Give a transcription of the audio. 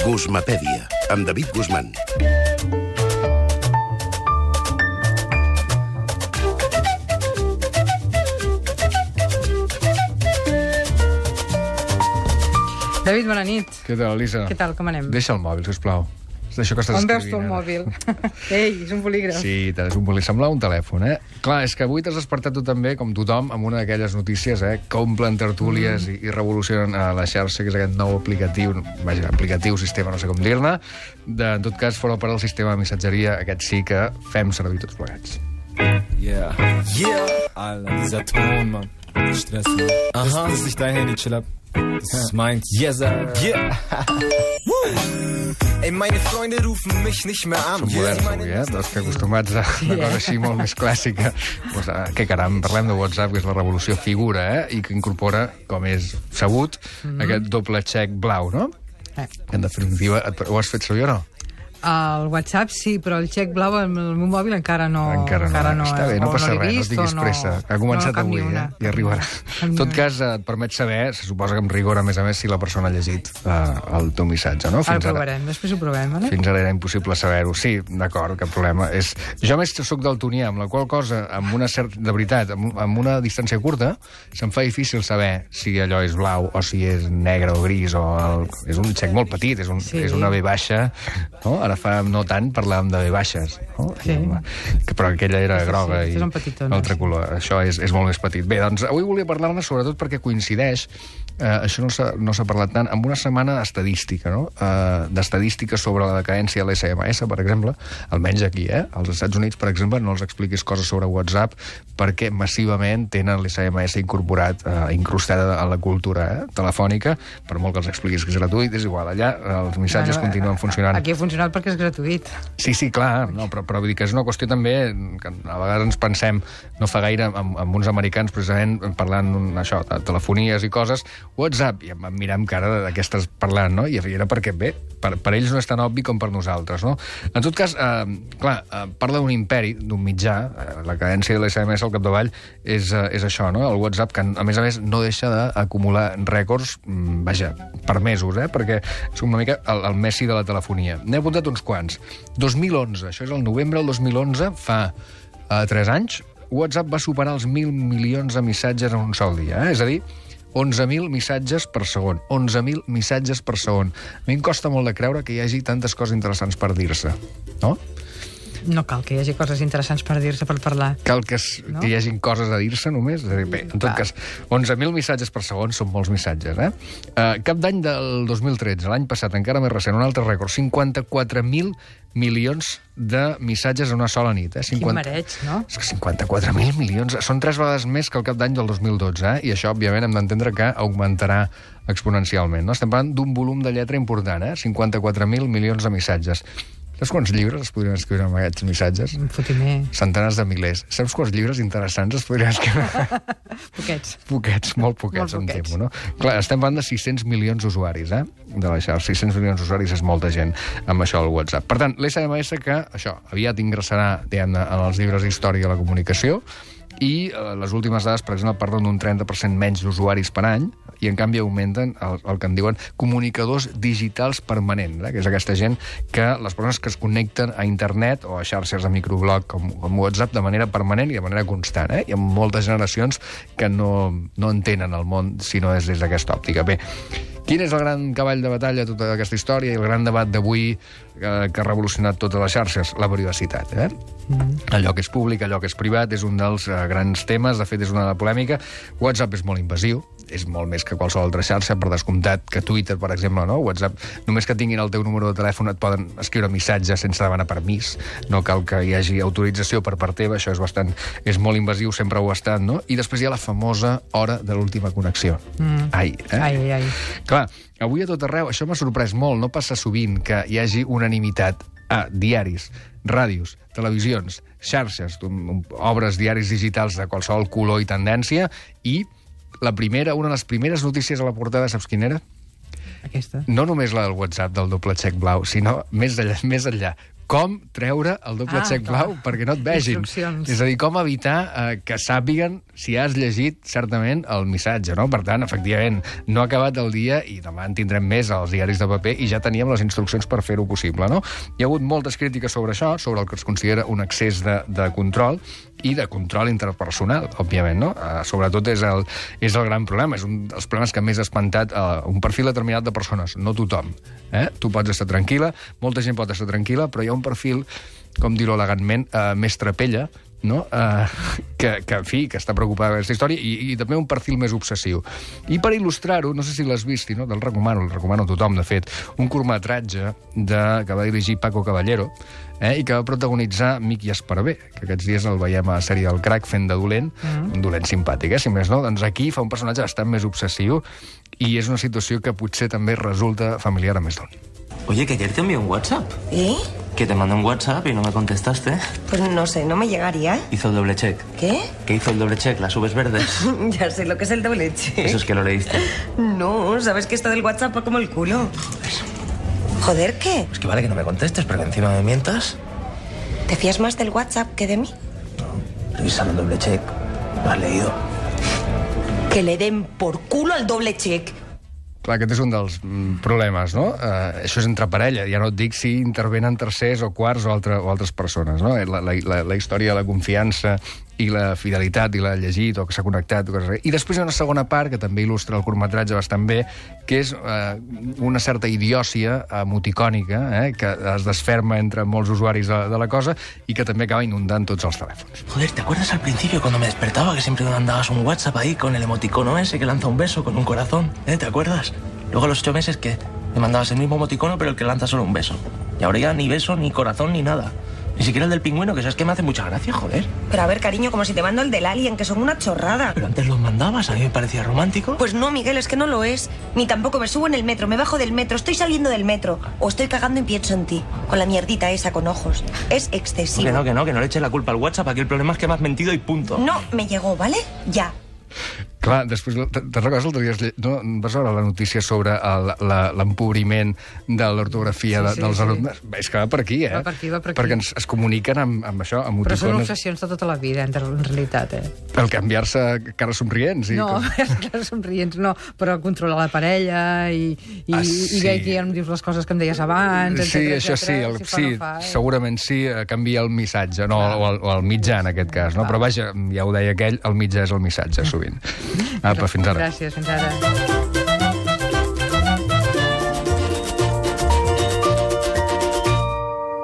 Guzmapèdia, amb David Guzmán. David, bona nit. Què tal, Elisa? Què tal, com anem? Deixa el mòbil, sisplau. És d'això que estàs On veus tu el mòbil? Ei, és un bolígraf. Sí, és un bolí. Sembla un telèfon, eh? Clar, és que avui t'has despertat tu també, com tothom, amb una d'aquelles notícies, eh? Que omplen tertúlies mm. i, i revolucionen a la xarxa, que és aquest nou aplicatiu, vaja, aplicatiu, sistema, no sé com dir-ne. De, en tot cas, fora per al sistema de missatgeria, aquest sí que fem servir tots plegats. Yeah. Yeah. Alter, dieser Ton, Mann. Stress, Mann. Aha. Das, das ist nicht dein Handy, chill ab. Das ist meins. Yes, sir. Yeah. Ey, meine Freunde rufen mich nicht mehr an. Som moderns avui, eh? Dels que acostumats a una cosa així molt més clàssica. Pues, eh, què caram, parlem de WhatsApp, que és la revolució figura, eh? I que incorpora, com és sabut, mm -hmm. aquest doble xec blau, no? Eh. En definitiva, ho has fet servir o no? El WhatsApp sí, però el xec blau amb el meu mòbil encara no. Encara no. Està bé, no passa l'he res, no vist, tinguis o pressa. Ha començat no, avui, eh? I arribarà. En tot cas, et permet saber, se suposa que amb rigor, a més a més, si la persona ha llegit eh, el teu missatge, no? Ara ho provarem, després ho provem, vale? Fins ara era impossible saber-ho. Sí, d'acord, cap problema. És... Jo més sóc daltonià, amb la qual cosa, amb una certa... De veritat, amb, amb una distància curta, se'm fa difícil saber si allò és blau o si és negre o gris o... El... És un xec molt petit, és, un, Sí. és una B baixa, no? Ara fa no tant parlàvem de baixes, no? Sí. Que, però aquella era Sí, sí, groga sí, i són petitones. l'altre color. Això és, és molt més petit. Bé, doncs avui volia parlar-ne sobretot perquè coincideix eh, això no s'ha no parlat tant, amb una setmana estadística, no? Eh, d'estadística sobre la decadència de l'SMS, per exemple, almenys aquí, eh? Als Estats Units, per exemple, no els expliquis coses sobre WhatsApp perquè massivament tenen l'SMS incorporat, eh, incrustada a la cultura eh? telefònica, per molt que els expliquis que és gratuït, és igual, allà els missatges Bueno, continuen funcionant. Aquí ha funcionat perquè és gratuït. Sí, sí, clar, no, però, però vull dir que és una qüestió també que a vegades ens pensem, no fa gaire, amb, amb uns americans precisament parlant això, de telefonies i coses, WhatsApp, i em mirar amb cara d'aquestes parlant, no? I era perquè, bé, per, per ells no és tan obvi com per nosaltres, no? En tot cas, eh, clar, eh, parla d'un imperi, d'un mitjà, eh, la cadència de l'SMS al capdavall és, eh, és això, no? El WhatsApp, que a més a més no deixa d'acumular rècords, mm, vaja, per mesos, eh? Perquè és una mica el, el Messi de la telefonia. N'he apuntat uns quants. 2011, això és el novembre del 2011, fa eh, 3 anys, WhatsApp va superar els 1.000 milions de missatges en un sol dia, eh? és a dir, 11.000 missatges per segon. 11.000 missatges per segon. A mi em costa molt de creure que hi hagi tantes coses interessants per dir-se, no? No cal que hi hagi coses interessants per dir-se, per parlar. Cal que, es, No? que hi hagin coses a dir-se només? Dir, bé, en tot Clar. cas, 11.000 missatges per segon són molts missatges, eh? Uh, cap d'any del 2013, l'any passat, encara més recent, un altre rècord, 54.000 milions de missatges en una sola nit, eh? Quin mareig, no? És que 54.000 milions, són tres vegades més que el cap d'any del 2012, eh? i això, òbviament, hem d'entendre que augmentarà exponencialment. No? Estem parlant d'un volum de lletra important, eh? 54.000 milions de missatges. Saps quants llibres es podrien escriure amb aquests missatges? Un fotimer. Centenars de milers. Saps quants llibres interessants es podrien escriure? Poquets. poquets, molt poquets, Molt em poquets. temo, no? Clar, estem parlant de 600 milions d'usuaris, eh? De la xarxa. 600 milions d'usuaris és molta gent amb això del WhatsApp. Per tant, l'SMS que, això, aviat ingressarà, diguem-ne, en els llibres d'història de la comunicació, i eh, les últimes dades, per exemple, parlen d'un 30% menys d'usuaris per any, i en canvi augmenten el, el que en diuen comunicadors digitals permanents, eh? que és aquesta gent que les persones que es connecten a internet o a xarxes de microblog com, com WhatsApp de manera permanent i de manera constant. Eh? Hi ha moltes generacions que no, no entenen el món si no és des d'aquesta òptica. Bé, Quin és el gran cavall de batalla de tota aquesta història i el gran debat d'avui eh, que ha revolucionat totes les xarxes? La privacitat. Eh? Mm. Allò que és públic, allò que és privat, és un dels eh, grans temes, de fet és una de la polèmica. WhatsApp és molt invasiu, és molt més que qualsevol altra xarxa, per descomptat que Twitter, per exemple, no? WhatsApp, només que tinguin el teu número de telèfon et poden escriure missatges sense demanar permís, no cal que hi hagi autorització per part teva, això és bastant, és molt invasiu, sempre ho ha estat, no? I després hi ha la famosa hora de l'última connexió. Mm. Ai, eh? Ai, ai. Clar, avui a tot arreu, això m'ha sorprès molt, no passa sovint que hi hagi unanimitat a diaris, ràdios, televisions, xarxes, obres, diaris digitals de qualsevol color i tendència, i la primera, una de les primeres notícies a la portada, saps quina era? Aquesta. No només la del WhatsApp del doble xec blau, sinó més enllà, més enllà com treure el doble Ah, xec clar. blau perquè no et vegin. És a dir, com evitar eh, que sàpiguen si has llegit certament el missatge, no? Per tant, efectivament, no ha acabat el dia i demà en tindrem més als diaris de paper i ja teníem les instruccions per fer-ho possible, no? Hi ha hagut moltes crítiques sobre això, sobre el que es considera un excés de, de control i de control interpersonal, òbviament, no? Uh, sobretot és el, és el gran problema, és un dels problemes que més ha espantat uh, un perfil determinat de persones, no tothom. Eh? Tu pots estar tranquil·la, molta gent pot estar tranquil·la, però hi ha un perfil, com dir-ho elegantment, uh, més trapella, no? Uh, que, que, en fi, que està preocupada per aquesta història i, i també un perfil més obsessiu. I per il·lustrar-ho, no sé si l'has vist, no? te'l recomano, el recomano a tothom, de fet, un curtmetratge de, que va dirigir Paco Caballero eh, i que va protagonitzar Miqui Esparvé, que aquests dies el veiem a la sèrie del crack fent de dolent, mm. un dolent simpàtic, eh, si més no? Doncs aquí fa un personatge bastant més obsessiu i és una situació que potser també resulta familiar a més d'un. Oye, que ayer te envié un WhatsApp. ¿Y? Que te mandé un WhatsApp y no me contestaste. Pues no sé, no me llegaría. ¿eh? Hizo el doble check. ¿Qué? ¿Qué hizo el doble check? Las ubes verdes. ya sé lo que es el doble check. Eso es que lo leíste. No, sabes que esto del WhatsApp va como el culo. Joder, ¿qué? Pues que vale que no me contestes, pero que encima me mientas. ¿Te fías más del WhatsApp que de mí? Revisa el doble check. Lo has leído. Que le den por culo al doble check. Clar, aquest és un dels mm, problemes, no? Uh, això és entre parella, ja no et dic si intervenen tercers o quarts o, altre, o altres persones, no? La, la, la, la història de la confiança i la fidelitat i l'ha llegit o que s'ha connectat o coses I després hi ha una segona part que també il·lustra el curtmetratge bastant bé, que és uh, una certa idiòcia emoticònica eh, que es desferma entre molts usuaris de, de la cosa i que també acaba inundant tots els telèfons. Joder, ¿te acuerdas al principio cuando me despertaba que siempre me mandabas un WhatsApp ahí con el emoticono ese que lanza un beso con un corazón? ¿Eh? ¿Te acuerdas? Luego a los ocho meses que me mandabas el mismo emoticono pero el que lanza solo un beso. Y ahora ya ni beso, ni corazón, ni nada. Ni siquiera el del pingüino, que sabes que me hace mucha gracia, joder. Pero a ver, cariño, como si te mando el del alien, que son una chorrada. Pero antes los mandabas, a mí me parecía romántico. Pues no, Miguel, es que no lo es. Ni tampoco me subo en el metro, me bajo del metro, estoy saliendo del metro. O estoy cagando y pienso en ti. Con la mierdita esa con ojos. Es excesivo. que no, que no, que no le eches la culpa al WhatsApp. Aquí el problema es que me has mentido y punto. No, me llegó, ¿vale? Ya. Clar, després, te te recordes l'altre dia, no, vas veure la notícia sobre l'empobriment de l'ortografia Sí, de, sí, dels sí. alumnes? És que va per aquí, eh? Va per aquí, va per aquí. Perquè ens, es comuniquen amb, amb això, amb Però són obsessions de tota la vida, en, realitat, eh? El canviar-se cares somrients. I No, com... cares somrients no, però controlar la parella i, i, Ah, i sí. veig que ja em dius les coses que em deies abans, Sí, etcètera, això sí, el, si sí no fa, eh? segurament sí, eh, canvia el missatge, no, o, el, o el mitjà, en aquest cas. No? Però vaja, ja ho deia aquell, el mitjà és el missatge, sovint. Apa, fins ara. Gràcies, fins ara.